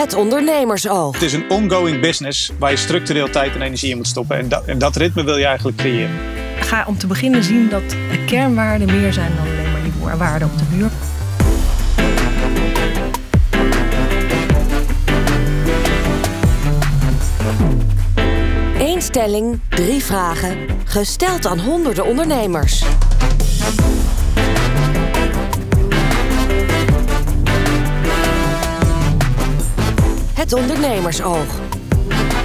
Het ondernemersoog. Het is een ongoing business waar je structureel tijd en energie in moet stoppen. En dat, en dat ritme wil je eigenlijk creëren. Ga om te beginnen zien dat de kernwaarden meer zijn dan alleen maar die waarden op de muur. Eén stelling, drie vragen, gesteld aan honderden ondernemers. Het Ondernemersoog.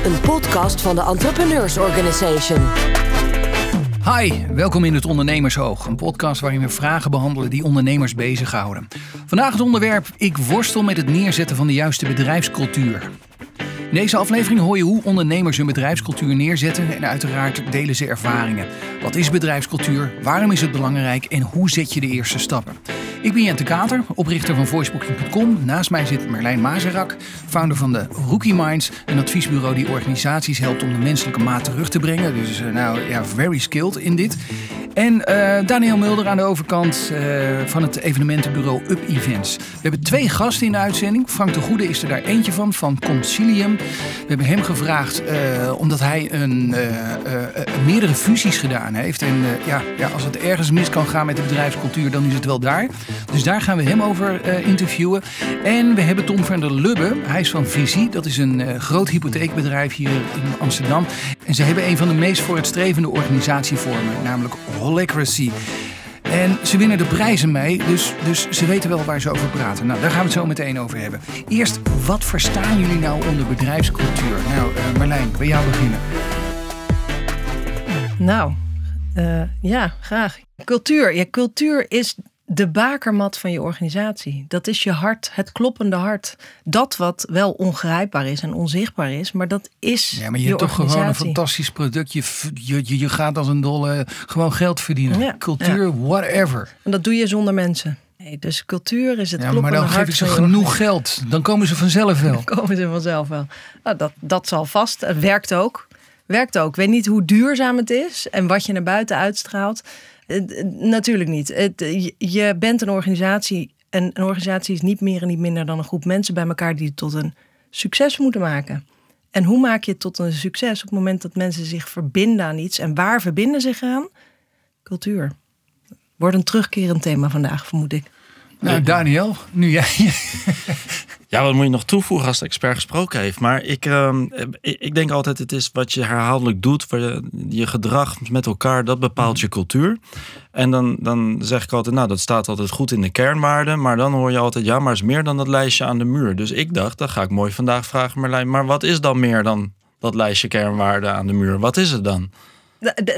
Een podcast van de Entrepreneurs Organization. Hi, welkom in het Ondernemersoog, een podcast waarin we vragen behandelen die ondernemers bezighouden. Vandaag het onderwerp: ik worstel met het neerzetten van de juiste bedrijfscultuur. In deze aflevering hoor je hoe ondernemers hun bedrijfscultuur neerzetten en uiteraard delen ze ervaringen. Wat is bedrijfscultuur? Waarom is het belangrijk? En hoe zet je de eerste stappen? Ik ben Jente Kater, oprichter van voicebooking.com. Naast mij zit Merlijn Mazerak, founder van de Rookie Minds, een adviesbureau die organisaties helpt om de menselijke maat terug te brengen. Dus uh, nou ja, very skilled in dit. En uh, Daniel Mulder aan de overkant uh, van het evenementenbureau Up Events. We hebben twee gasten in de uitzending. Frank de Goede is er daar eentje van, van Concilium. We hebben hem gevraagd uh, omdat hij een, meerdere fusies gedaan heeft. En ja, ja, als het ergens mis kan gaan met de bedrijfscultuur, dan is het wel daar. Dus daar gaan we hem over interviewen. En we hebben Tom van der Lubbe. Hij is van Visie. Dat is een groot hypotheekbedrijf hier in Amsterdam. En ze hebben een van de meest vooruitstrevende organisatievormen, namelijk Holacracy. En ze winnen de prijzen mee, dus, dus ze weten wel waar ze over praten. Nou, daar gaan we het zo meteen over hebben. Eerst, wat verstaan jullie nou onder bedrijfscultuur? Nou, uh, Marlijn, bij jou beginnen. Nou, uh, ja, graag. Cultuur. Ja, cultuur is de bakermat van je organisatie. Dat is je hart, het kloppende hart. Dat wat wel ongrijpbaar is en onzichtbaar is, maar dat is. Ja, maar je, je hebt toch gewoon een fantastisch product. Je, je, je gaat als een dolle gewoon geld verdienen. Ja, Cultuur, ja. whatever. En dat doe je zonder mensen. Nee, dus cultuur is het ja, kloppende Maar dan geef ik ze genoeg geld. Dan komen ze vanzelf wel. Dan komen ze vanzelf wel. Nou, dat, dat zal vast. Het werkt ook. Werkt ook. Ik weet niet hoe duurzaam het is en wat je naar buiten uitstraalt. Natuurlijk niet. je bent een organisatie en een organisatie is niet meer en niet minder dan een groep mensen bij elkaar die het tot een succes moeten maken. En hoe maak je het tot een succes op het moment dat mensen zich verbinden aan iets? En waar verbinden zich aan? Cultuur. Wordt een terugkerend thema vandaag, vermoed ik. Nou, Daniel, nu jij. Ja, wat moet je nog toevoegen als de expert gesproken heeft? Maar ik, uh, ik denk altijd, het is wat je herhaaldelijk doet, je, je gedrag met elkaar, dat bepaalt je cultuur. En dan, dan zeg ik altijd, nou, dat staat altijd goed in de kernwaarden. Maar dan hoor je altijd, ja, maar is meer dan dat lijstje aan de muur. Dus ik dacht, dan ga ik mooi vandaag vragen, Marlijn, maar wat is dan meer dan dat lijstje kernwaarden aan de muur? Wat is het dan?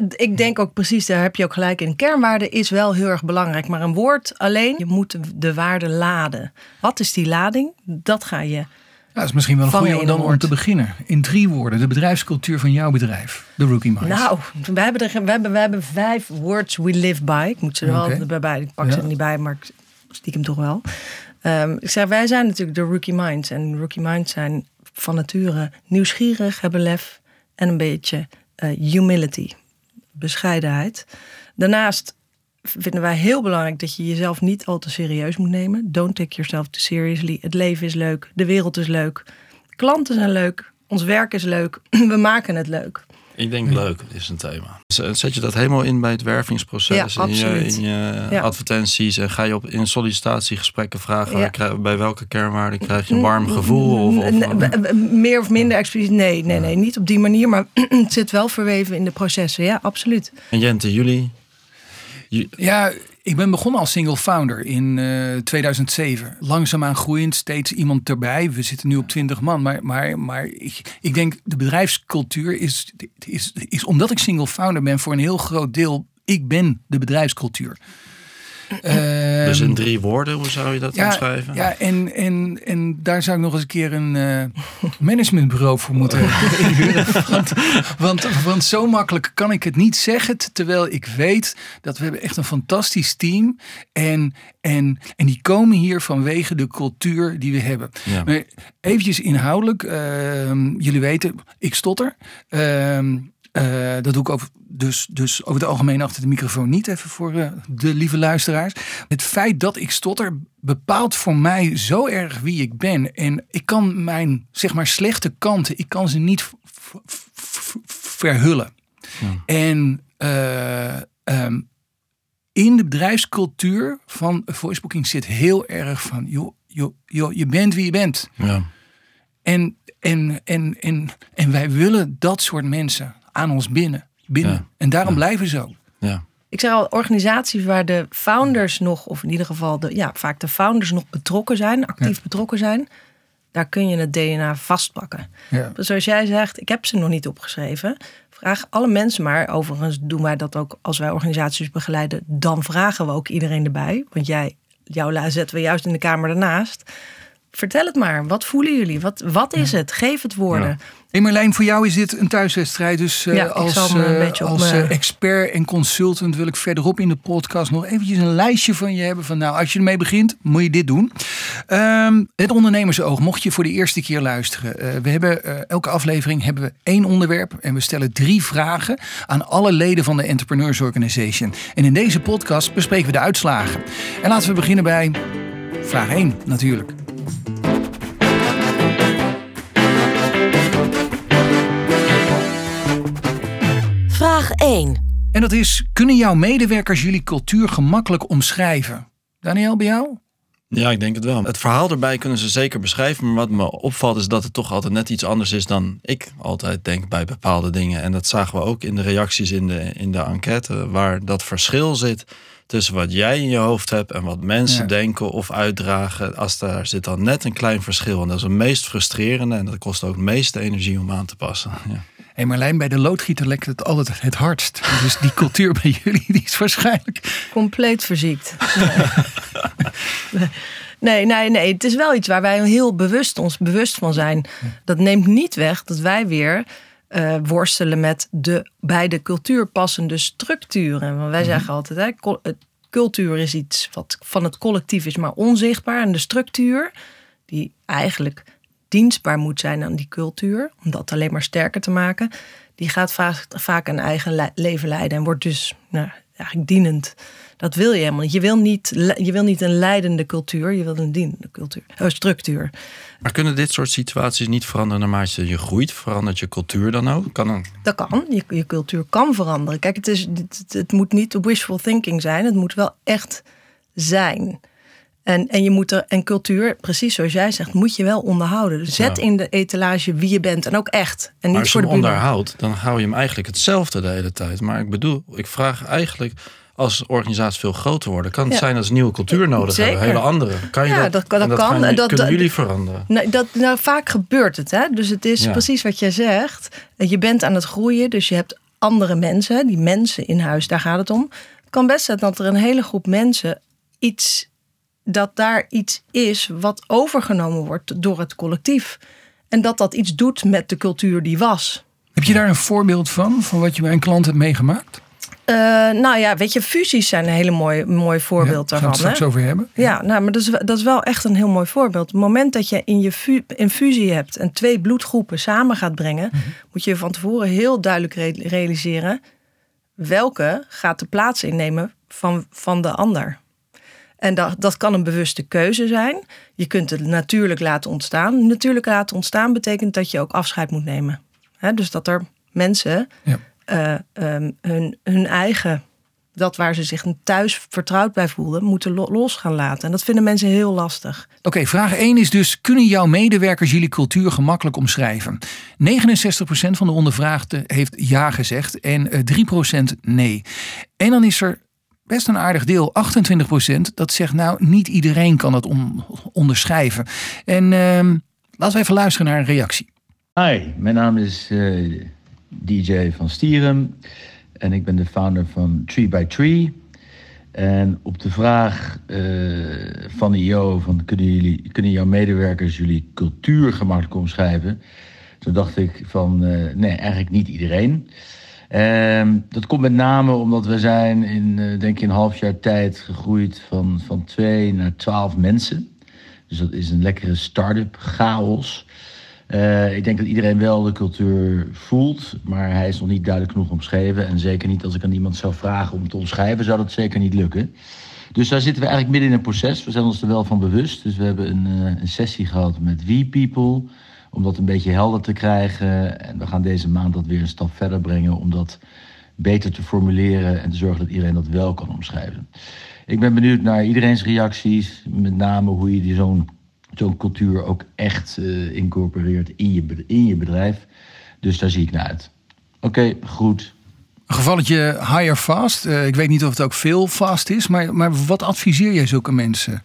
Ik denk ook precies, daar heb je ook gelijk in. Kernwaarde is wel heel erg belangrijk, maar een woord alleen, je moet de waarde laden. Wat is die lading? Dat ga je. Ja, dat is misschien wel een goede dan om te beginnen. In drie woorden, de bedrijfscultuur van jouw bedrijf, de Rookie Minds. Nou, we hebben, er, we hebben, we hebben vijf words we live by. Ik moet ze er okay. wel bij, ik pak ja. ze er niet bij, maar ik stiekem toch wel. Um, ik zeg, wij zijn natuurlijk de Rookie Minds. En Rookie Minds zijn van nature nieuwsgierig, hebben lef en een beetje humility, bescheidenheid. Daarnaast vinden wij heel belangrijk dat je jezelf niet al te serieus moet nemen. Don't take yourself too seriously. Het leven is leuk, de wereld is leuk, klanten zijn leuk, ons werk is leuk, we maken het leuk. Ik denk leuk is een thema. Zet je dat helemaal in bij het wervingsproces, ja, in je, in je ja. advertenties en ga je op in sollicitatiegesprekken vragen ja. bij welke kernwaarden krijg je een warm gevoel? Of, of, Meer of minder expliciet? Nee, nee, nee, niet op die manier, maar het zit wel verweven in de processen. Ja, absoluut. En Jente, jullie? Ja, ik ben begonnen als single founder in uh, 2007. Langzaamaan groeiend, steeds iemand erbij. We zitten nu op 20 man. Maar, maar, maar ik, ik denk de bedrijfscultuur is, is, is, omdat ik single founder ben, voor een heel groot deel. Ik ben de bedrijfscultuur dus in drie woorden, hoe zou je dat ja, omschrijven? Ja, en, en, en daar zou ik nog eens een keer een uh, managementbureau voor moeten inhuren. want, want, want zo makkelijk kan ik het niet zeggen. Terwijl ik weet dat we hebben echt een fantastisch team. En, en, en die komen hier vanwege de cultuur die we hebben. Ja. Maar eventjes inhoudelijk. Uh, jullie weten, ik stotter. Uh, dat doe ik over, dus, dus over het algemeen achter de microfoon niet, even voor de lieve luisteraars. Het feit dat ik stotter bepaalt voor mij zo erg wie ik ben. En ik kan mijn, zeg maar, slechte kanten, ik kan ze niet verhullen. En ehm, in de bedrijfscultuur van voicebooking zit heel erg van, joh, joh, joh, je bent wie je bent. Ja. En, en, en, en, en wij willen dat soort mensen aan ons binnen. binnen. En daarom blijven zo. Ja. Ik zeg al, organisaties waar de founders nog, of in ieder geval de, ja, vaak de founders nog betrokken zijn, actief betrokken zijn, daar kun je het DNA vastpakken. Ja. Zoals jij zegt, ik heb ze nog niet opgeschreven. Vraag alle mensen maar. Overigens doen wij dat ook als wij organisaties begeleiden. Dan vragen we ook iedereen erbij. Want jij, jouw zetten we juist in de kamer daarnaast. Vertel het maar. Wat voelen jullie? Wat, wat is het? Geef het woorden. Hey Marlijn, voor jou is dit een thuiswedstrijd. Dus uh, als, uh, als uh, expert en consultant wil ik verderop in de podcast nog eventjes een lijstje van je hebben. Van nou, als je ermee begint, moet je dit doen. Um, het ondernemersoog, mocht je voor de eerste keer luisteren. we hebben elke aflevering hebben we één onderwerp en we stellen drie vragen aan alle leden van de Entrepreneurs Organization. En in deze podcast bespreken we de uitslagen. En laten we beginnen bij vraag 1 natuurlijk. 1. En dat is, kunnen jouw medewerkers jullie cultuur gemakkelijk omschrijven? Daniel, bij jou? Ja, ik denk het wel. Het verhaal erbij kunnen ze zeker beschrijven. Maar wat me opvalt is dat het toch altijd net iets anders is dan ik altijd denk bij bepaalde dingen. En dat zagen we ook in de reacties in de, in de enquête, waar dat verschil zit tussen wat jij in je hoofd hebt en wat mensen denken of uitdragen. Als daar zit dan net een klein verschil. En dat is het meest frustrerende en dat kost ook de meeste energie om aan te passen. Ja hey Marlijn, bij de loodgieter lekt het altijd het hardst. Dus die cultuur bij jullie die is waarschijnlijk... Compleet verziekt. Nee, nee, nee. Het is wel iets waar wij heel bewust ons bewust van zijn. Dat neemt niet weg dat wij weer uh, worstelen met de bij de cultuur passende structuren. Want wij mhm. zeggen altijd, hè, cultuur is iets wat van het collectief is, maar onzichtbaar. En de structuur, die eigenlijk dienstbaar moet zijn aan die cultuur, om dat alleen maar sterker te maken, die gaat vaak, vaak een eigen leven leiden en wordt dus nou, eigenlijk dienend. Dat wil je helemaal niet. Je wil niet, je wil niet een leidende cultuur, je wil een dienende cultuur, uh, structuur. Maar kunnen dit soort situaties niet veranderen naarmate je groeit? Verandert je cultuur dan ook? Kan dan... Dat kan. Je, je cultuur kan veranderen. Kijk, het, is, het, het moet niet wishful thinking zijn. Het moet wel echt zijn. En, en je moet er, en cultuur, precies zoals jij zegt, moet je wel onderhouden. Dus zet in de etalage wie je bent en ook echt. En niet voor de onderhoudt, dan hou je hem eigenlijk hetzelfde de hele tijd. Maar ik bedoel, ik vraag eigenlijk als organisaties veel groter worden, kan het zijn dat ze nieuwe cultuur nodig Zeker. hebben, hele andere. Kan je ja, dat, dat, dat kan. dat, kunnen jullie veranderen? Nou, dat, nou, vaak gebeurt het. Hè? Dus het is precies wat jij zegt. Je bent aan het groeien, dus je hebt andere mensen, die mensen in huis, daar gaat het om. Het kan best zijn dat er een hele groep mensen iets dat daar iets is wat overgenomen wordt door het collectief. En dat dat iets doet met de cultuur die was. Heb je daar een voorbeeld van, van wat je bij een klant hebt meegemaakt? Uh, nou ja, weet je, fusies zijn een hele mooi, mooi voorbeeld ja, daarvan. Gaan we het straks over hebben. Ja, nou, maar dat is, dat is wel echt een heel mooi voorbeeld. Het moment dat je in je een fusie hebt en twee bloedgroepen samen gaat brengen, mhm. moet je van tevoren heel duidelijk realiseren welke gaat de plaats innemen van, van de ander. En dat, dat kan een bewuste keuze zijn. Je kunt het natuurlijk laten ontstaan. Natuurlijk laten ontstaan betekent dat je ook afscheid moet nemen. dus dat er mensen ja. uh, um, hun, hun eigen, dat waar ze zich thuis vertrouwd bij voelden, moeten los gaan laten. En dat vinden mensen heel lastig. Oké, vraag 1 is dus: kunnen jouw medewerkers jullie cultuur gemakkelijk omschrijven? 69% van de ondervraagden heeft ja gezegd en 3% eh, nee. En dan is er best een aardig deel, 28 procent, dat zegt nou niet iedereen kan het onderschrijven. En uh, laten we even luisteren naar een reactie. Hi, mijn naam is eh, DJ van Stierum en ik ben de founder van Tree by Tree. En op de vraag uh, van de IO van kunnen, jullie, kunnen jouw medewerkers jullie cultuur gemakkelijk omschrijven? Toen dacht ik van uh, nee, eigenlijk niet iedereen. Um, dat komt met name omdat we zijn in, uh, denk ik, een half jaar tijd gegroeid van, van twee naar twaalf mensen. Dus dat is een lekkere start-up chaos. Uh, ik denk dat iedereen wel de cultuur voelt, maar hij is nog niet duidelijk genoeg omschreven. En zeker niet als ik aan iemand zou vragen om te omschrijven, zou dat zeker niet lukken. Dus daar zitten we eigenlijk midden in een proces. We zijn ons er wel van bewust. Dus we hebben een, uh, een sessie gehad met We People, om dat een beetje helder te krijgen. En we gaan deze maand dat weer een stap verder brengen, om dat beter te formuleren en te zorgen dat iedereen dat wel kan omschrijven. Ik ben benieuwd naar iedereen's reacties, met name hoe je zo'n zo'n cultuur ook echt uh, incorporeert in je, in je bedrijf. Dus daar zie ik naar uit. Oké, goed. Een gevalletje higher fast. Uh, ik weet niet of het ook veel fast is, maar, maar wat adviseer jij zulke mensen?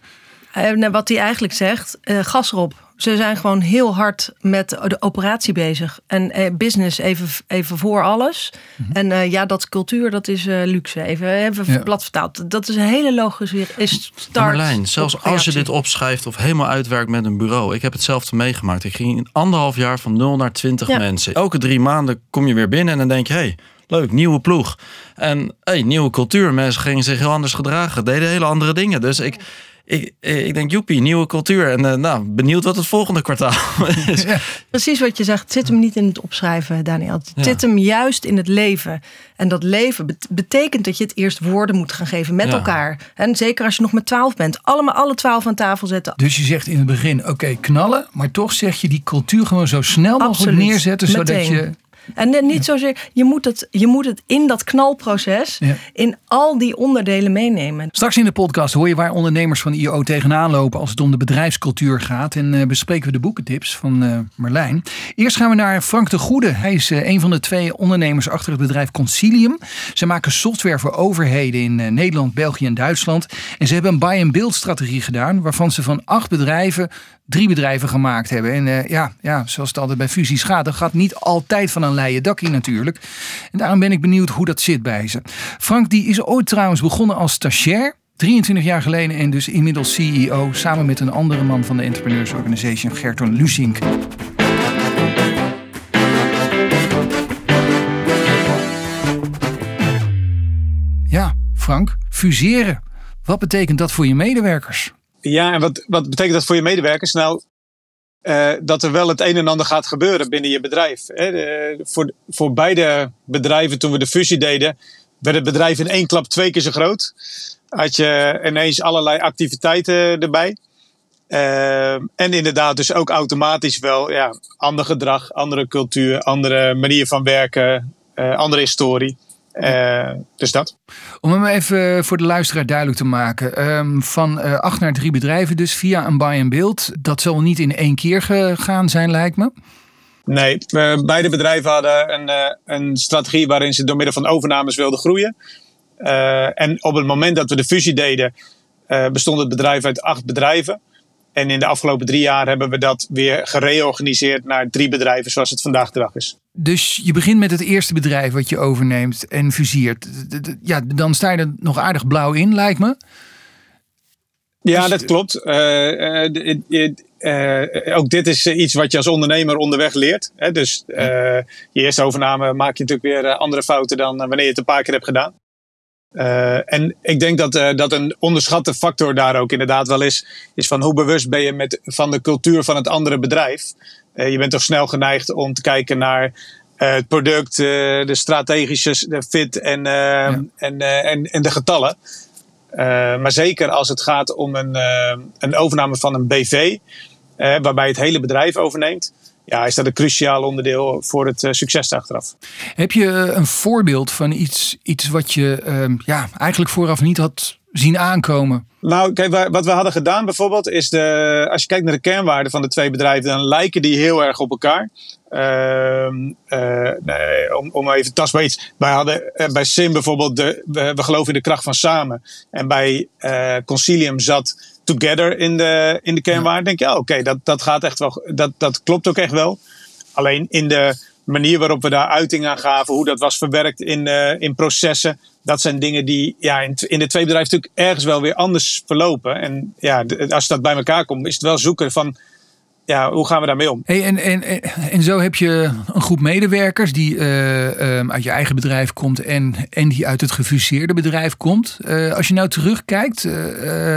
Uh, wat hij eigenlijk zegt, gas erop. Ze zijn gewoon heel hard met de operatie bezig. En eh, business even, even voor alles. Mhm. En ja, dat cultuur, dat is luxe. Even, even ja. plat vertaald. Dat is een hele logische is start. Marlijn, zelfs als je dit opschrijft of helemaal uitwerkt met een bureau. Ik heb hetzelfde meegemaakt. Ik ging in anderhalf jaar van 0 naar 20 ja. mensen. Elke drie maanden kom je weer binnen en dan denk je... Hey, leuk, nieuwe ploeg. En hey, nieuwe cultuur. Mensen gingen zich heel anders gedragen. Deden hele andere dingen. Dus ik ik, ik denk, joepie, nieuwe cultuur. En uh, nou, benieuwd wat het volgende kwartaal is. Precies wat je zegt. Het zit hem niet in het opschrijven, Daniel. Het zit hem juist in het leven. En dat leven betekent dat je het eerst woorden moet gaan geven met elkaar. En zeker als je nog met twaalf bent. Allemaal alle twaalf aan tafel zetten. Dus je zegt in het begin, oké, knallen. Maar toch zeg je die cultuur gewoon zo snel mogelijk neerzetten. Zodat je en niet zozeer, je moet het, je moet het in dat knalproces, in al die onderdelen meenemen. Straks in de podcast hoor je waar ondernemers van IO tegenaan lopen als het om de bedrijfscultuur gaat. En uh, bespreken we de boekentips van uh, Marlijn. Eerst gaan we naar Frank de Goede. Hij is uh, een van de twee ondernemers achter het bedrijf Concilium. Ze maken software voor overheden in Nederland, België en Duitsland. En ze hebben een buy-and-build strategie gedaan, waarvan ze van acht bedrijven drie bedrijven gemaakt hebben. En uh, ja, ja, zoals het altijd bij fusies gaat, dat gaat niet altijd van een leien dakje natuurlijk. En daarom ben ik benieuwd hoe dat zit bij ze. Frank die is ooit trouwens begonnen als stagiair. 23 jaar geleden en dus inmiddels CEO samen met een andere man van de Entrepreneurs Organization, Gerton Lusink. Ja, Frank, fuseren. Wat betekent dat voor je medewerkers? Ja, en wat, wat betekent dat voor je medewerkers? Nou, uh, dat er wel het een en ander gaat gebeuren binnen je bedrijf. Hè. Voor, voor beide bedrijven, toen we de fusie deden, werd het bedrijf in één klap twee keer zo groot. Had je ineens allerlei activiteiten erbij. Uh, en inderdaad, dus ook automatisch wel ja, ander gedrag, andere cultuur, andere manier van werken, uh, andere historie. Uh, dus dat. Om hem even voor de luisteraar duidelijk te maken. Um, van uh, acht naar drie bedrijven dus via een buy-and-build. Dat zal niet in één keer gegaan zijn lijkt me. Nee, beide bedrijven hadden een, uh, een strategie waarin ze door middel van overnames wilden groeien. en op het moment dat we de fusie deden, bestond het bedrijf uit acht bedrijven. En in de afgelopen drie jaar hebben we dat weer gereorganiseerd naar drie bedrijven zoals het vandaag de dag is. Dus je begint met het eerste bedrijf wat je overneemt en fusieert. Ja, dan sta je er nog aardig blauw in, lijkt me. Ja, dus, dat klopt. Uh, uh, uh, ook dit is iets wat je als ondernemer onderweg leert. Hè? Dus je eerste overname maak je natuurlijk weer andere fouten dan wanneer je het een paar keer hebt gedaan. En ik denk dat, dat een onderschatte factor daar ook inderdaad wel is, is van hoe bewust ben je met, van de cultuur van het andere bedrijf. Uh, je bent toch snel geneigd om te kijken naar het product, de strategische de fit en, ja. en, en, en de getallen. maar zeker als het gaat om een, een overname van een BV, waarbij het hele bedrijf overneemt ja, is dat een cruciaal onderdeel voor het uh, succes achteraf. Heb je eh, een voorbeeld van iets, iets wat je uh, ja, eigenlijk vooraf niet had zien aankomen? Nou, kijk, wat we hadden gedaan bijvoorbeeld is de, als je kijkt naar de kernwaarden van de twee bedrijven, dan lijken die heel erg op elkaar. Uh, nee, om, om even tastbaar iets. Wij hadden bij Sim bijvoorbeeld, de, we, we geloven in de kracht van samen. En bij Concilium zat together in de, in de kernwaarde. denk je, ja, oké, dat, dat gaat echt wel, dat, dat klopt ook echt wel. Alleen in de manier waarop we daar uiting aan gaven, hoe dat was verwerkt in, uh, in processen, dat zijn dingen die ja, in, in de twee bedrijven natuurlijk ergens wel weer anders verlopen. En ja, als dat bij elkaar komt, is het wel zoeken van ja, hoe gaan we daarmee om? Hey, en, en, en zo heb je een groep medewerkers die uh, um, uit je eigen bedrijf komt en, en die uit het gefuseerde bedrijf komt. Uh, als je nou terugkijkt, uh,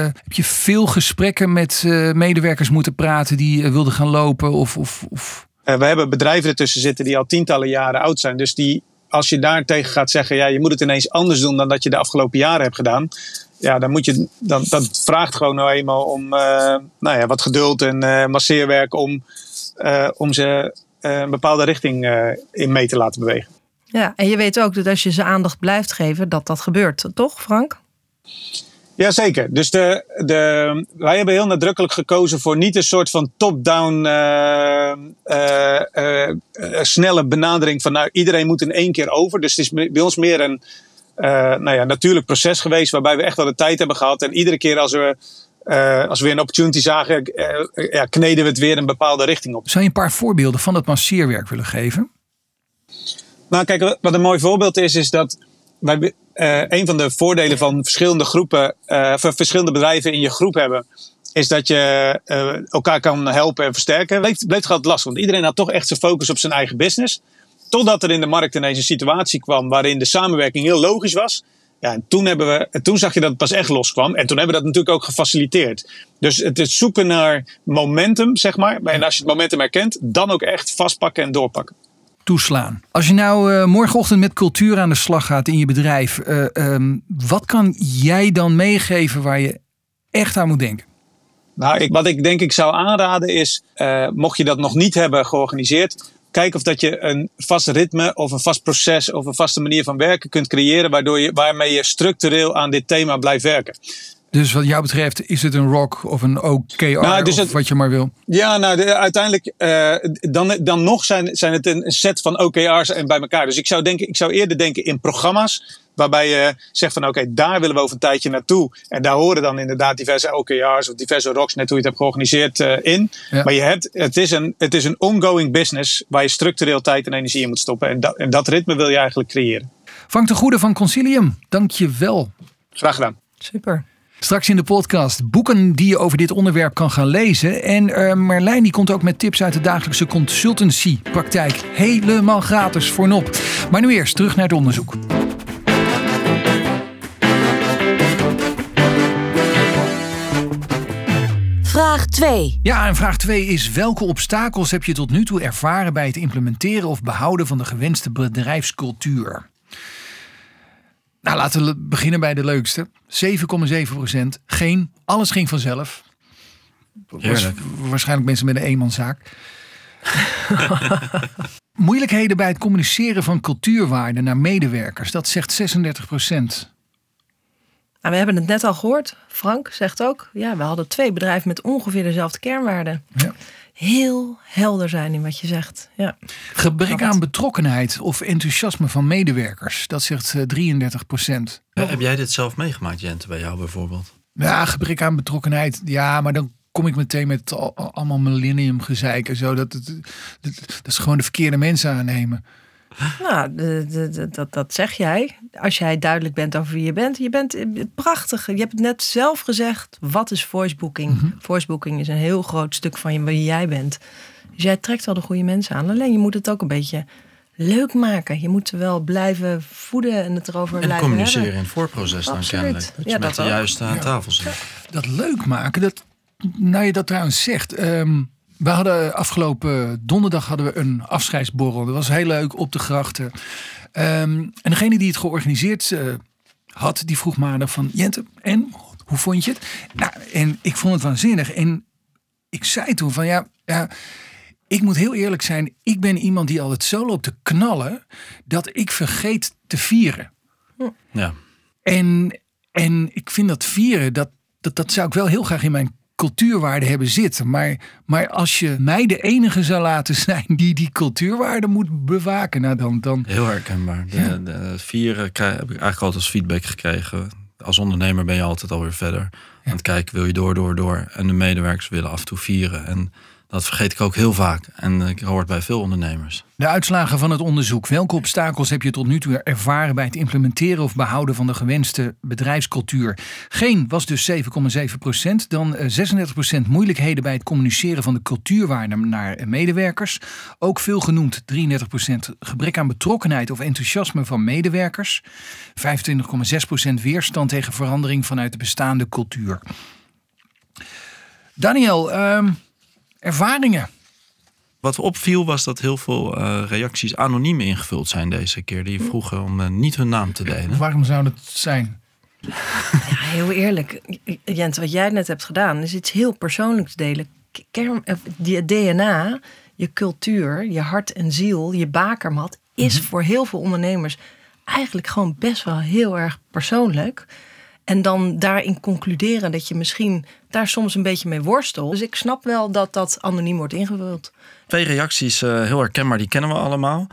heb je veel gesprekken met medewerkers moeten praten die wilden gaan lopen of, of, of we hebben bedrijven ertussen zitten die al tientallen jaren oud zijn. Dus die, als je daar tegen gaat zeggen, ja, je moet het ineens anders doen dan dat je de afgelopen jaren hebt gedaan. Ja, dan moet je, dan, dat vraagt gewoon nou eenmaal om nou ja, wat geduld en masseerwerk om, om ze een bepaalde richting in mee te laten bewegen. Ja, en je weet ook dat als je ze aandacht blijft geven, dat dat gebeurt, toch Frank? Jazeker. Dus de, de, wij hebben heel nadrukkelijk gekozen voor niet een soort van top-down uh, uh, uh, snelle benadering van nou iedereen moet in één keer over. Dus het is bij ons meer een nou ja, natuurlijk proces geweest waarbij we echt wel de tijd hebben gehad. En iedere keer als we, als we weer een opportunity zagen, ja, kneden we het weer een bepaalde richting op. Zou je een paar voorbeelden van het masseerwerk willen geven? Nou, kijk, wat een mooi voorbeeld is, is dat wij, uh, een van de voordelen van verschillende groepen, uh, verschillende bedrijven in je groep hebben, is dat je uh, elkaar kan helpen en versterken. Bleef, bleef het lastig, want iedereen had toch echt zijn focus op zijn eigen business. Totdat er in de markt ineens een situatie kwam waarin de samenwerking heel logisch was. Ja, en toen, hebben we, toen zag je dat het pas echt loskwam. En toen hebben we dat natuurlijk ook gefaciliteerd. Dus het is zoeken naar momentum, zeg maar. En als je het momentum herkent, dan ook echt vastpakken en doorpakken toeslaan. Als je nou uh, morgenochtend met cultuur aan de slag gaat in je bedrijf, uh, um, wat kan jij dan meegeven waar je echt aan moet denken? Nou, ik, wat ik denk ik zou aanraden is, uh, mocht je dat nog niet hebben georganiseerd, kijk of dat je een vast ritme of een vast proces of een vaste manier van werken kunt creëren, waardoor je, waarmee je structureel aan dit thema blijft werken. Dus wat jou betreft, is het een rock of een OKR nou, dus of wat je maar wil? Ja, nou uiteindelijk, uh, dan, dan nog zijn, zijn het een set van OKR's en bij elkaar. Dus ik zou, denken, ik zou eerder denken in programma's. Waarbij je zegt van oké, daar willen we over een tijdje naartoe. En daar horen dan inderdaad diverse OKR's of diverse rocks, net hoe je het hebt georganiseerd, uh, in. Maar je hebt, het, is een, het is een ongoing business waar je structureel tijd en energie in moet stoppen. En dat, en dat ritme wil je eigenlijk creëren. Frank de Goede van Concilium, dank je wel. Graag gedaan. Super. Straks in de podcast boeken die je over dit onderwerp kan gaan lezen. En uh, Marlijn die komt ook met tips uit de dagelijkse consultancy praktijk. Helemaal gratis voor nop. Maar nu eerst terug naar het onderzoek. Vraag 2. Ja, en vraag 2 is: welke obstakels heb je tot nu toe ervaren bij het implementeren of behouden van de gewenste bedrijfscultuur? Nou, laten we beginnen bij de leukste. 7,7 procent. Geen, alles ging vanzelf. Was waarschijnlijk mensen met een eenmanszaak. Moeilijkheden bij het communiceren van cultuurwaarden naar medewerkers. Dat zegt 36 procent. Nou, we hebben het net al gehoord. Frank zegt ook, ja, we hadden twee bedrijven met ongeveer dezelfde kernwaarden. Ja heel helder zijn in wat je zegt. Ja. Gebrek aan betrokkenheid of enthousiasme van medewerkers, dat zegt 33 eh, procent. heb jij dit zelf meegemaakt, Jente, bij jou bijvoorbeeld? Ja, gebrek aan betrokkenheid. Ja, maar dan kom ik meteen met allemaal millennium gezeik en zo. Dat, dat, dat, is gewoon de verkeerde mensen aannemen. Nou, dat, dat zeg jij. Als jij duidelijk bent over wie je bent. Je bent prachtig. Je hebt het net zelf gezegd. Wat is voicebooking? Mm Voicebooking is een heel groot stuk van wie jij bent. Dus jij trekt wel de goede mensen aan. Alleen je moet het ook een beetje leuk maken. Je moet wel blijven voeden en het erover en blijven communiceren in het voorproces dan kennelijk. Dat je met de juiste aan tafel zit. Dat leuk maken, dat, nou je dat trouwens zegt... Um, we hadden afgelopen donderdag hadden we een afscheidsborrel. Dat was heel leuk op de grachten. Um, en degene die het georganiseerd uh, had, die vroeg maandag van Jente, en hoe vond je het? Nou, en ik vond het waanzinnig. En ik zei toen van ja, ja, ik moet heel eerlijk zijn. Ik ben iemand die altijd zo loopt te knallen dat ik vergeet te vieren. Ja. En, en ik vind dat vieren, dat, dat, dat zou ik wel heel graag in mijn cultuurwaarde hebben zitten. Maar, maar als je mij de enige zou laten zijn die die cultuurwaarde moet bewaken, nou dan... dan Heel herkenbaar. De, ja. de vieren heb ik eigenlijk altijd als feedback gekregen. Als ondernemer ben je altijd alweer verder. Ja. Aan het kijken, wil je door, door, door. En de medewerkers willen af en toe vieren. En dat vergeet ik ook heel vaak. En ik hoort bij veel ondernemers. De uitslagen van het onderzoek. Welke obstakels heb je tot nu toe ervaren bij het implementeren of behouden van de gewenste bedrijfscultuur? Geen was dus 7,7 procent. Dan 36 eh, procent moeilijkheden bij het communiceren van de cultuurwaarden naar medewerkers. Ook veel genoemd 33 procent gebrek aan betrokkenheid of enthousiasme van medewerkers. 25,6 procent weerstand tegen verandering vanuit de bestaande cultuur. Daniel, um, ervaringen. Wat opviel was dat heel veel uh, reacties anoniem ingevuld zijn deze keer. Die vroegen om uh, niet hun naam te delen. Waarom zou dat zijn? Ja, heel eerlijk. Jens, wat jij net hebt gedaan is iets heel persoonlijks delen. Kern, je DNA, je cultuur, je hart en ziel, je bakermat... is mm -hmm. voor heel veel ondernemers eigenlijk gewoon best wel heel erg persoonlijk... En dan daarin concluderen dat je misschien daar soms een beetje mee worstelt. Dus ik snap wel dat dat anoniem wordt ingevuld. Twee reacties, uh, heel herkenbaar, die kennen we allemaal.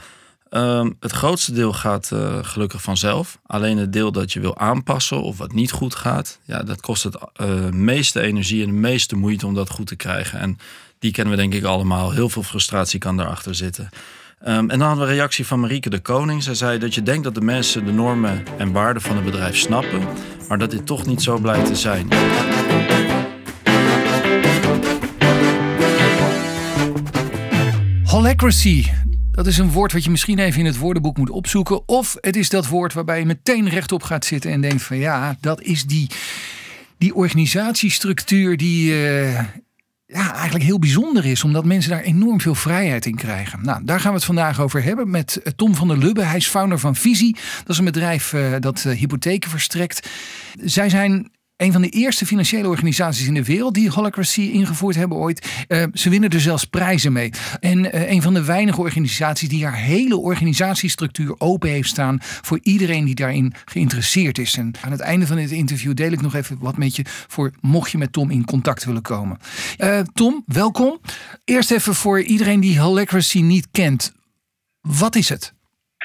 Uh, het grootste deel gaat uh, gelukkig vanzelf. Alleen het deel dat je wil aanpassen of wat niet goed gaat, ja, dat kost het uh, meeste energie en de meeste moeite om dat goed te krijgen. En die kennen we denk ik allemaal. Heel veel frustratie kan daarachter zitten. Um, en dan hadden we een reactie van Marieke de Koning. Zij zei dat je denkt dat de mensen de normen en waarden van het bedrijf snappen, maar dat dit toch niet zo blijkt te zijn. Holacracy. Dat is een woord wat je misschien even in het woordenboek moet opzoeken. Of het is dat woord waarbij je meteen rechtop gaat zitten en denkt van ja, dat is die, die organisatiestructuur die, uh, ja, eigenlijk heel bijzonder is, omdat mensen daar enorm veel vrijheid in krijgen. Nou, daar gaan we het vandaag over hebben met eh, Tom van der Lubbe. Hij is founder van Visie. Dat is een bedrijf uh, dat uh, hypotheken verstrekt. Zij zijn een van de eerste financiële organisaties in de wereld die Holacracy ingevoerd hebben ooit. Uh, ze winnen er zelfs prijzen mee. En uh, een van de weinige organisaties die haar hele organisatiestructuur open heeft staan voor iedereen die daarin geïnteresseerd is. En aan het einde van dit interview deel ik nog even wat met je voor mocht je met Tom in contact willen komen. Uh, Tom, welkom. Eerst even voor iedereen die Holacracy niet kent. Wat is het?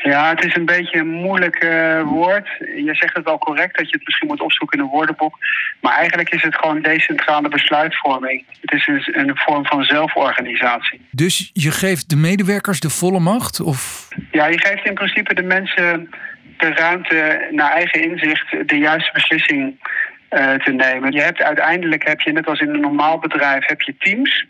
Ja, het is een beetje een moeilijk uh, woord. Je zegt het wel correct dat je het misschien moet opzoeken in een woordenboek. Maar eigenlijk is het gewoon decentrale besluitvorming. Het is een, een vorm van zelforganisatie. Dus je geeft de medewerkers de volle macht? Of? Ja, je geeft in principe de mensen de ruimte naar eigen inzicht de juiste beslissing uh, te nemen. Je hebt uiteindelijk heb je, net als in een normaal bedrijf, heb je teams.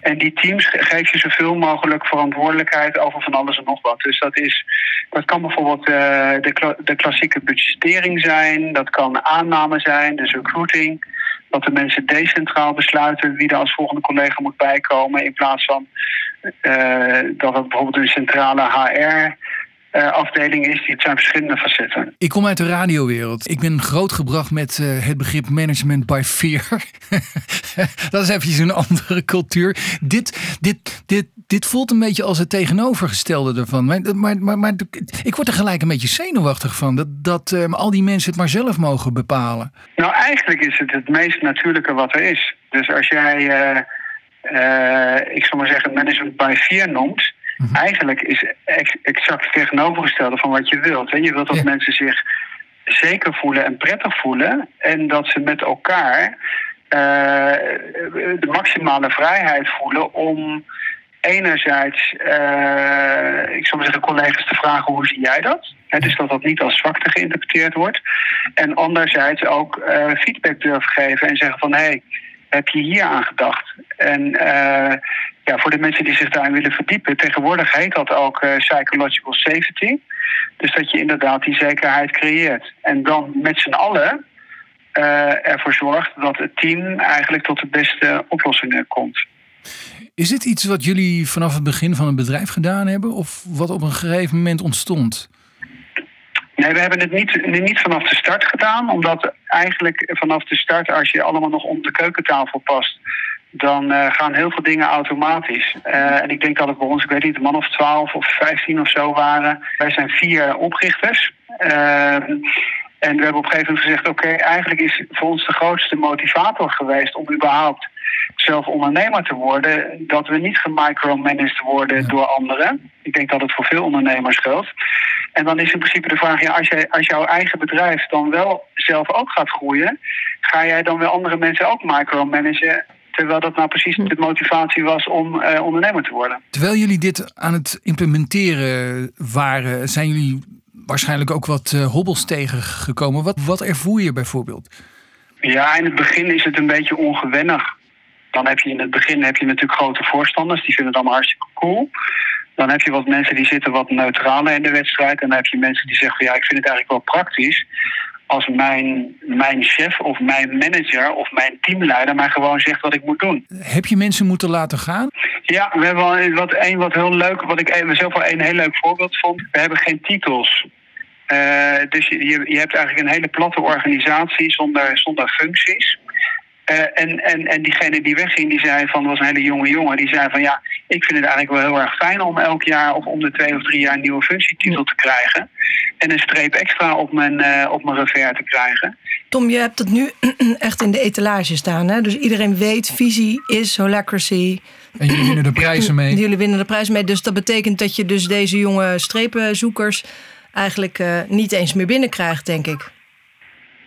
En die teams geef je zoveel mogelijk verantwoordelijkheid over van alles en nog wat. Dus dat, is, dat kan bijvoorbeeld uh, de, de klassieke budgettering zijn, dat kan aanname zijn, dus recruiting. Dat de mensen decentraal besluiten wie er als volgende collega moet bijkomen. In plaats van uh, dat het bijvoorbeeld een centrale HR uh, afdeling is. Het zijn verschillende facetten. Ik kom uit de radiowereld. Ik ben grootgebracht met uh, het begrip management by fear. dat is eventjes een andere cultuur. Dit, dit, dit, dit voelt een beetje als het tegenovergestelde ervan. Maar, maar, maar, ik word er gelijk een beetje zenuwachtig van. Dat, dat um, al die mensen het maar zelf mogen bepalen. Nou, eigenlijk is het het meest natuurlijke wat er is. Dus als jij, uh, ik zal maar zeggen, management by fear noemt Mm -hmm. Eigenlijk is ex exact het tegenovergestelde van wat je wilt. Hè? Je wilt dat ja. mensen zich zeker voelen en prettig voelen. En dat ze met elkaar uh, de maximale vrijheid voelen om enerzijds, uh, ik zou maar zeggen, collega's te vragen hoe zie jij dat? He, dus dat dat niet als zwakte geïnterpreteerd wordt. En anderzijds ook uh, feedback durven geven en zeggen van hé, hey, heb je hier aan gedacht? En uh, ja, voor de mensen die zich daarin willen verdiepen, tegenwoordig heet dat ook uh, psychological safety. Dus dat je inderdaad die zekerheid creëert. En dan met z'n allen uh, ervoor zorgt dat het team eigenlijk tot de beste oplossingen komt. Is dit iets wat jullie vanaf het begin van het bedrijf gedaan hebben, of wat op een gegeven moment ontstond? Nee, we hebben het niet, niet vanaf de start gedaan, omdat eigenlijk vanaf de start, als je allemaal nog om de keukentafel past, dan uh, gaan heel veel dingen automatisch. Uh, en ik denk dat het bij ons, ik weet niet, een man of twaalf of vijftien of zo waren. Wij zijn vier oprichters. Uh, en we hebben op een gegeven moment gezegd: oké, eigenlijk is voor ons de grootste motivator geweest om überhaupt zelf ondernemer te worden, dat we niet gemicromanaged worden ja. door anderen. Ik denk dat het voor veel ondernemers geldt. En dan is in principe de vraag: ja, als, jij, als jouw eigen bedrijf dan wel zelf ook gaat groeien, ga jij dan weer andere mensen ook micromanagen? Terwijl dat nou precies de motivatie was om uh, ondernemer te worden. Terwijl jullie dit aan het implementeren waren, zijn jullie waarschijnlijk ook wat uh, hobbels tegengekomen. Wat, wat ervoer je bijvoorbeeld? Ja, in het begin is het een beetje ongewennig. Dan heb je in het begin heb je natuurlijk grote voorstanders, die vinden het allemaal hartstikke cool. Dan heb je wat mensen die zitten wat neutraler in de wedstrijd. En dan heb je mensen die zeggen van ja, ik vind het eigenlijk wel praktisch als mijn, mijn chef of mijn manager of mijn teamleider mij gewoon zegt wat ik moet doen. Heb je mensen moeten laten gaan? Ja, we hebben wel wat, een wat heel leuk, wat ik zelf wel een heel leuk voorbeeld vond. We hebben geen titels. Uh, dus je, je hebt eigenlijk een hele platte organisatie zonder, zonder functies. Uh, en, en, en diegene die wegging, die zei van, was een hele jonge jongen, die zei van ja, ik vind het eigenlijk wel heel erg fijn om elk jaar of om de twee of drie jaar een nieuwe functietitel te krijgen. En een streep extra op mijn, uh, op mijn revers te krijgen. Tom, je hebt het nu echt in de etalage staan. Hè? Dus iedereen weet, visie is holacracy. En jullie winnen de prijzen mee. Jullie winnen de prijzen mee. Dus dat betekent dat je dus deze jonge strepenzoekers eigenlijk uh, niet eens meer binnenkrijgt, denk ik.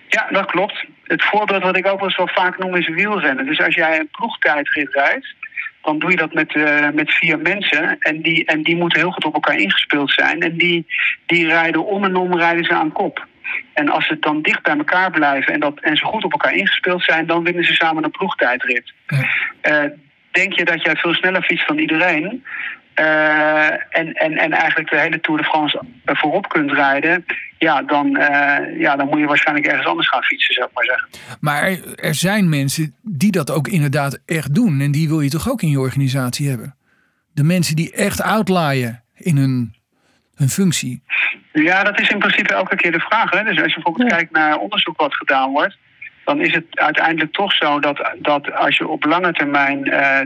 Ja, dat klopt. Het voorbeeld wat ik ook wel eens wel vaak noem is wielrennen. Dus als jij een ploegtijdrit rijdt, dan doe je dat met, uh, met vier mensen. En die, en die moeten heel goed op elkaar ingespeeld zijn. En die, die rijden om en om rijden ze aan kop. En als ze dan dicht bij elkaar blijven en, dat, en ze goed op elkaar ingespeeld zijn, dan winnen ze samen een ploegtijdrit. Ja. Uh, denk je dat jij veel sneller fietst dan iedereen? Uh, en, en, en eigenlijk de hele Tour de France voorop kunt rijden, ja dan, uh, ja, dan moet je waarschijnlijk ergens anders gaan fietsen, zou ik maar zeggen. Maar er, zijn mensen die dat ook inderdaad echt doen. En die wil je toch ook in je organisatie hebben? De mensen die echt outlaaien in hun, hun functie. Ja, dat is in principe elke keer de vraag. Hè? Dus als je bijvoorbeeld ja. kijkt naar onderzoek wat gedaan wordt, dan is het uiteindelijk toch zo dat, dat als je op lange termijn uh,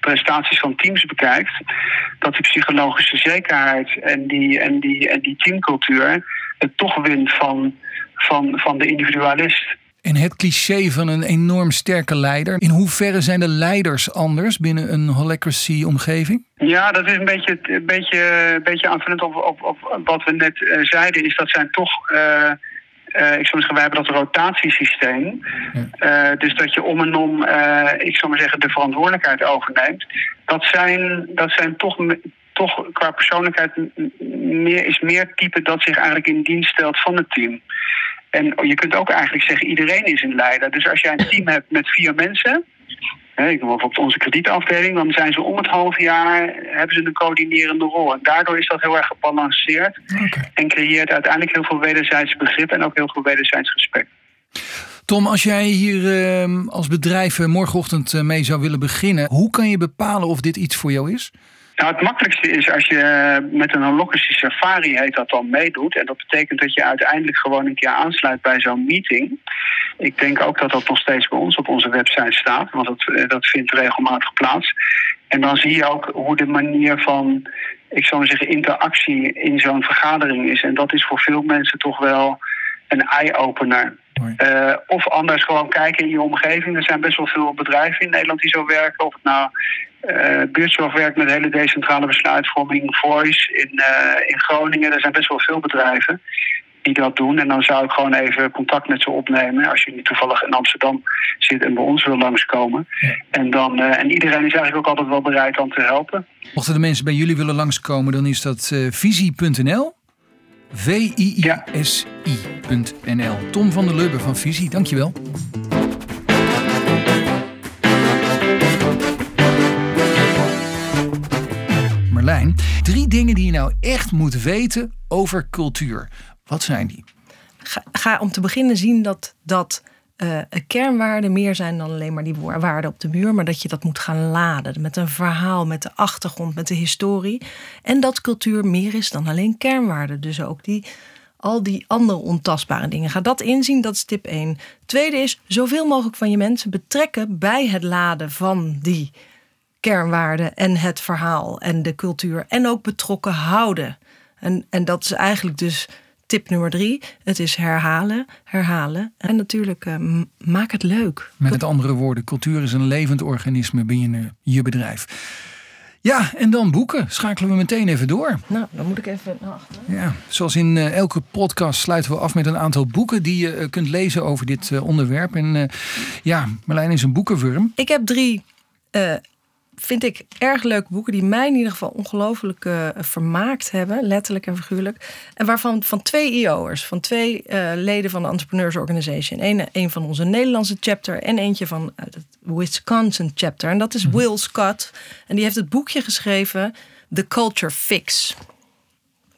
prestaties van teams bekijkt, dat die psychologische zekerheid en die, en die, en die teamcultuur het toch wint van, van, van de individualist. En het cliché van een enorm sterke leider. In hoeverre zijn de leiders anders binnen een holacracy-omgeving? Ja, dat is een beetje, een beetje, een beetje aanvullend op, op, op wat we net uh, zeiden. Is dat zijn toch. Uh, uh, ik zou zeggen, wij hebben dat rotatiesysteem. Ja. Uh, dus dat je om en om, uh, ik zou maar zeggen, de verantwoordelijkheid overneemt. Dat zijn, dat zijn toch, toch qua persoonlijkheid meer, is meer type dat zich eigenlijk in dienst stelt van het team. En je kunt ook eigenlijk zeggen, iedereen is een leider. Dus als jij een team hebt met vier mensen, ik noem bijvoorbeeld onze kredietafdeling, dan zijn ze om het half jaar hebben ze een coördinerende rol. En daardoor is dat heel erg gebalanceerd okay. en creëert uiteindelijk heel veel wederzijds begrip en ook heel veel wederzijds respect. Tom, als jij hier uh, als bedrijf morgenochtend mee zou willen beginnen, hoe kan je bepalen of dit iets voor jou is? Nou, het makkelijkste is als je met een holocracy safari heet dat dan meedoet. En dat betekent dat je uiteindelijk gewoon een keer aansluit bij zo'n meeting. Ik denk ook dat dat nog steeds bij ons op onze website staat, want dat, dat vindt regelmatig plaats. En dan zie je ook hoe de manier van, ik zou maar zeggen, interactie in zo'n vergadering is. En dat is voor veel mensen toch wel een eye-opener. Uh, of anders gewoon kijken in je omgeving. Er zijn best wel veel bedrijven in Nederland die zo werken. Of het nou uh, buurtzorg werkt met hele decentrale besluitvorming, Voice in, uh, in Groningen. Er zijn best wel veel bedrijven die dat doen. En dan zou ik gewoon even contact met ze opnemen. Als je niet toevallig in Amsterdam zit en bij ons wil langskomen. Ja. En, dan, uh, en iedereen is eigenlijk ook altijd wel bereid om te helpen. Mochten de mensen bij jullie willen langskomen, dan is dat visie.nl. V-I-I-S-I.nl. Tom van der Lubbe van Visie, dankjewel. Drie dingen die je nou echt moet weten over cultuur. Wat zijn die? Ga, ga om te beginnen zien dat, dat uh, kernwaarden meer zijn dan alleen maar die waarden op de muur, maar dat je dat moet gaan laden met een verhaal, met de achtergrond, met de historie. En dat cultuur meer is dan alleen kernwaarden. Dus ook die, al die andere ontastbare dingen. Ga dat inzien, dat is tip 1. Tweede is zoveel mogelijk van je mensen betrekken bij het laden van die kernwaarden en het verhaal en de cultuur. En ook betrokken houden. En, en dat is eigenlijk dus tip nummer drie. Het is herhalen, herhalen. En natuurlijk, uh, maak het leuk. Met het andere woorden, cultuur is een levend organisme binnen je bedrijf. Ja, en dan boeken. Schakelen we meteen even door. Nou, dan moet ik even naar achteren. Ja, zoals in uh, elke podcast sluiten we af met een aantal boeken die je uh, kunt lezen over dit onderwerp. En ja, Marlijn is een boekenwurm. Ik heb drie vind ik erg leuke boeken die mij in ieder geval ongelooflijk uh, vermaakt hebben, letterlijk en figuurlijk. En waarvan van twee IO'ers, van twee uh, leden van de Entrepreneurs Organization. Eén een van onze Nederlandse chapter en eentje van het Wisconsin chapter. En dat is -hmm. Will Scott. En die heeft het boekje geschreven, The Culture Fix.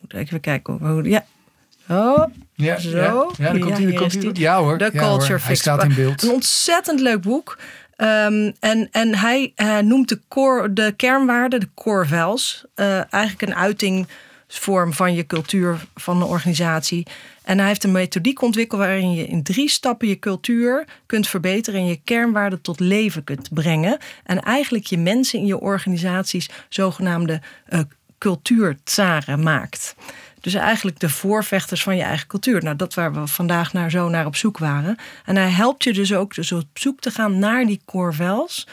Moet even kijken hoe. Ja, Oh, Ja, Zo. ja, ja, komt Ja, hij, hier komt hij. die. Ja hoor, The ja, hoor. Culture hij Fix. staat in beeld. Een ontzettend leuk boek. Ehm, en, en hij eh, noemt de, core, de kernwaarden, de core values, eh, eigenlijk een uitingsvorm van je cultuur van een organisatie. En hij heeft een methodiek ontwikkeld waarin je in drie stappen je cultuur kunt verbeteren en je kernwaarden tot leven kunt brengen. En eigenlijk je mensen in je organisaties zogenaamde cultuurtsaren maakt. Dus eigenlijk de voorvechters van je eigen cultuur. Nou, dat waar we vandaag naar zo naar op zoek waren. En hij helpt je dus ook dus op zoek te gaan naar die core values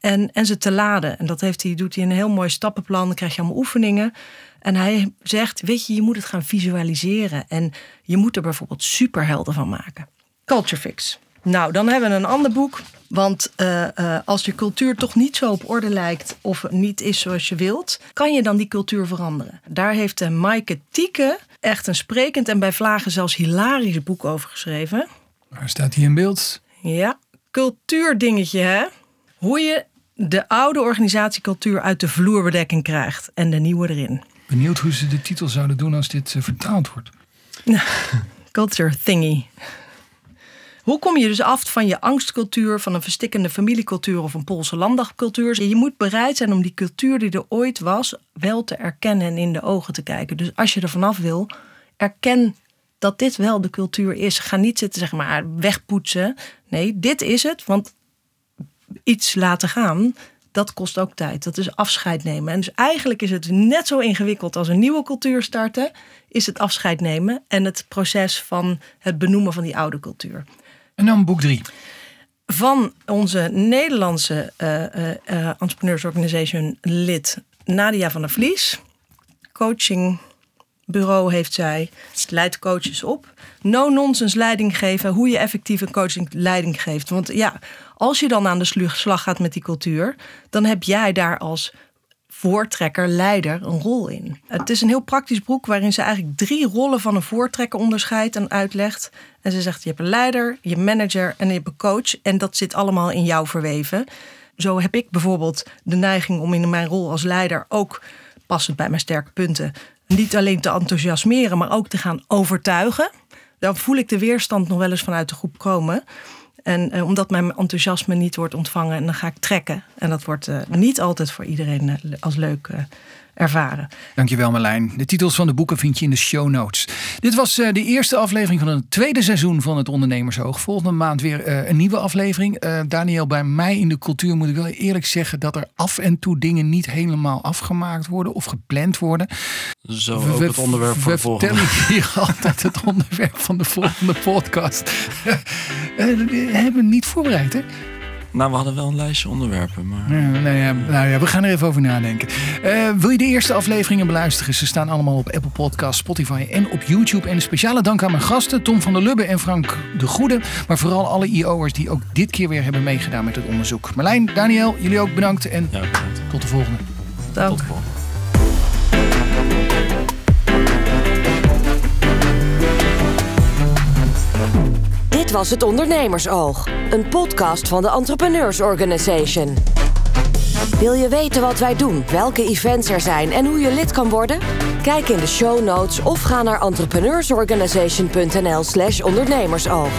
en, en ze te laden. En dat heeft hij, doet hij in een heel mooi stappenplan. Dan krijg je allemaal oefeningen. En hij zegt, weet je, je moet het gaan visualiseren. En je moet er bijvoorbeeld superhelden van maken. Culture Fix. Nou, dan hebben we een ander boek. Want eh, eh, als je cultuur toch niet zo op orde lijkt of niet is zoals je wilt, kan je dan die cultuur veranderen. Daar heeft uh, Maaike Tieke echt een sprekend en bij vlagen zelfs hilarisch boek over geschreven. Waar staat hij in beeld? Ja, cultuurdingetje hè. Hoe je de oude organisatiecultuur uit de vloerbedekking krijgt en de nieuwe erin. Benieuwd hoe ze de titel zouden doen als dit vertaald wordt. Culture thingy. Hoe kom je dus af van je angstcultuur, van een verstikkende familiecultuur of een Poolse landagcultuur? Je moet bereid zijn om die cultuur die er ooit was, wel te erkennen en in de ogen te kijken. Dus als je er vanaf wil, erken dat dit wel de cultuur is. Ga niet zitten zeg maar wegpoetsen. Nee, dit is het, want iets laten gaan, dat kost ook tijd. Dat is afscheid nemen. En dus eigenlijk is het net zo ingewikkeld als een nieuwe cultuur starten, is het afscheid nemen en het proces van het benoemen van die oude cultuur. En dan boek drie. Van onze Nederlandse uh, uh, uh, Entrepreneurs Organization lid Nadia van der Vlies. Coachingbureau heeft zij. Leidt coaches op. No-nonsense leiding geven. Hoe je effectieve coaching leiding geeft. Want ja, als je dan aan de slag gaat met die cultuur. Dan heb jij daar als voortrekker, leider een rol in. Het is een heel praktisch boek waarin ze eigenlijk drie rollen van een voortrekker onderscheidt en uitlegt. En ze zegt: je hebt een leider, je manager en je hebt een coach. En dat zit allemaal in jou verweven. Zo heb ik bijvoorbeeld de neiging om in mijn rol als leider ook passend bij mijn sterke punten. Niet alleen te enthousiasmeren, maar ook te gaan overtuigen. Dan voel ik de weerstand nog wel eens vanuit de groep komen. En eh, omdat mijn enthousiasme niet wordt ontvangen, en dan ga ik trekken. En dat wordt uh, niet altijd voor iedereen uh, als leuk ervaren. Dankjewel Marlijn. De titels van de boeken vind je in de show notes. Dit was de eerste aflevering van het tweede seizoen van het Ondernemersoog. Volgende maand weer een nieuwe aflevering. Daniel, bij mij in de cultuur moet ik wel eerlijk zeggen dat er af en toe dingen niet helemaal afgemaakt worden of gepland worden. Zo we, ook het onderwerp van de volgende. We hier altijd het onderwerp van de volgende podcast. we hebben niet voorbereid, hè? Nou, we hadden wel een lijstje onderwerpen, maar... Ja, nou, ja, nou ja, we gaan er even over nadenken. Uh, wil je de eerste afleveringen beluisteren? Ze staan allemaal op Apple Podcasts, Spotify en op YouTube. En een speciale dank aan mijn gasten, Tom van der Lubbe en Frank de Goede. Maar vooral alle IO'ers die ook dit keer weer hebben meegedaan met het onderzoek. Marlijn, Daniel, jullie ook bedankt. En ja, bedankt. tot de volgende. Dank. Tot de volgende. Dit was het Ondernemersoog, een podcast van de Entrepreneurs Organization. Wil je weten wat wij doen, welke events er zijn en hoe je lid kan worden? Kijk in de show notes of ga naar entrepreneursorganization.nl/slash ondernemersoog.